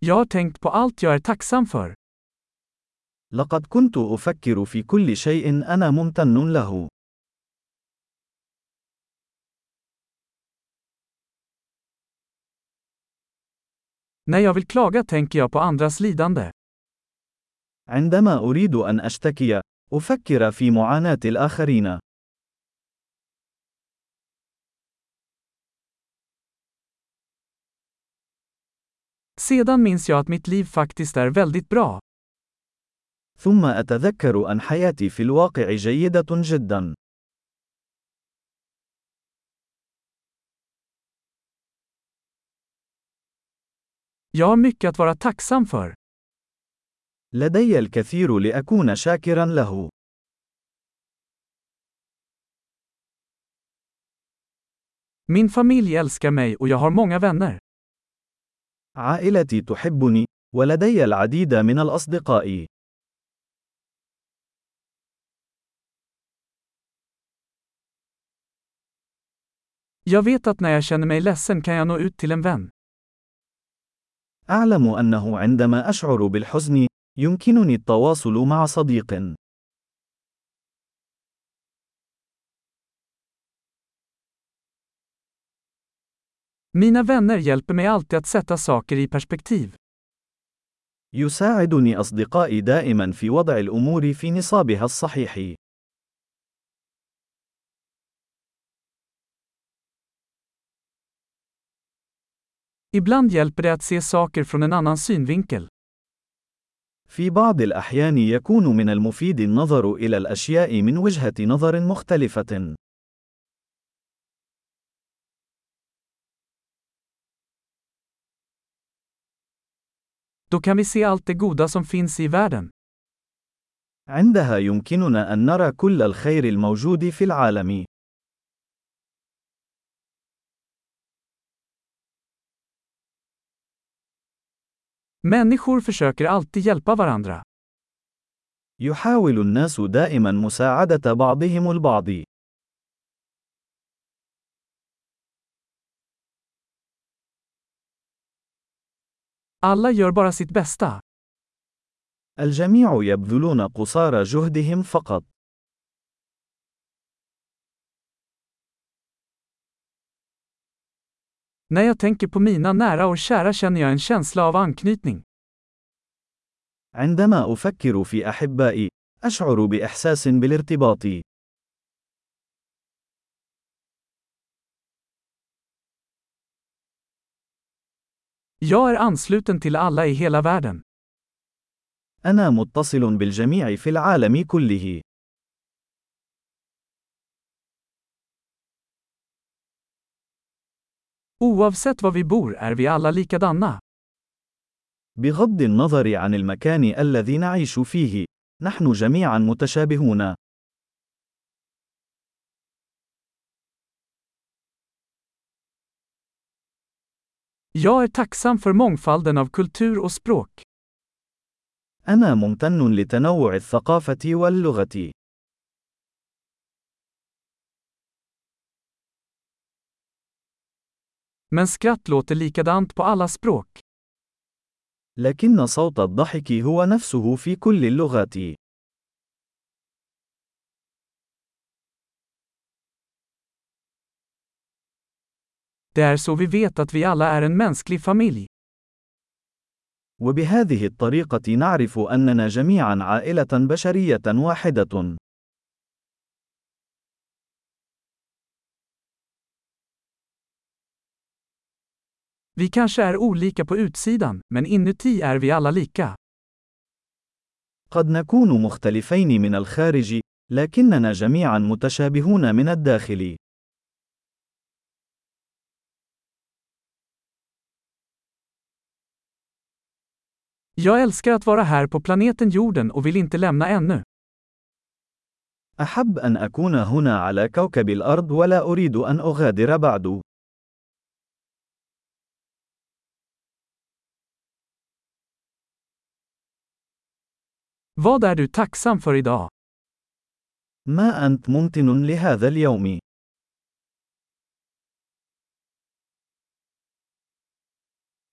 Jag har tänkt på allt jag är tacksam för. لقد كنت أفكر في كل شيء أنا ممتن له. När jag vill klaga tänker jag på andras lidande. عندما أريد أن أشتكي، أفكر في معاناة الآخرين. Sedan minns jag att mitt liv faktiskt är väldigt bra. ثم أتذكر أن حياتي في الواقع جيدة جدا. Jag har mycket att vara tacksam för. لدي الكثير لأكون شاكرا له. Min familj älskar mig och jag har många vänner. عائلتي تحبني، ولدي العديد من الأصدقاء. Jag vet att när jag känner mig ledsen kan jag nå ut till en vän. أعلم أنه عندما أشعر بالحزن، يمكنني التواصل مع صديق. Mina vänner hjälper mig alltid att sätta saker i perspektiv. يساعدني أصدقائي دائما في وضع الأمور في نصابها الصحيح. Ibland hjälper det att se saker från en annan synvinkel. في بعض الأحيان يكون من المفيد النظر إلى الأشياء من وجهة نظر مختلفة. Då kan vi se allt det goda som finns i världen. عندها يمكننا أن نرى كل الخير الموجود في العالم. Människor försöker alltid hjälpa varandra. يحاول الناس دائما مساعدة بعضهم البعض. Alla gör bara sitt bästa. الجميع يبذلون قصارى جهدهم فقط. När jag tänker på mina nära och kära känner jag en känsla av anknytning. عندما أفكر في أحبائي، أشعر بإحساس بالارتباط. Jag är ansluten till alla i hela världen. أنا متصل بالجميع في العالم كله. Oavsett var vi bor är vi alla likadana. بغض النظر عن المكان الذي نعيش فيه، نحن جميعا متشابهون. Jag är tacksam för mångfalden av kultur och språk. أنا ممتن لتنوع الثقافة واللغة. Men skratt låter likadant på alla språk. لكن صوت الضحك هو نفسه في كل اللغات. Det är så vi vet att vi alla är en mänsklig familj. وبهذه الطريقة نعرف أننا جميعا عائلة بشرية واحدة. Vi kanske är olika på utsidan, men inuti är vi alla lika. قد نكون مختلفين من الخارج، لكننا جميعا متشابهون من الداخل. Jag älskar att vara här på planeten jorden och vill inte lämna ännu. أحب أن أكون هنا على كوكب الأرض ولا أريد أن أغادر بعد. Vad är du tacksam för idag? ما أنت ممتن لهذا اليوم؟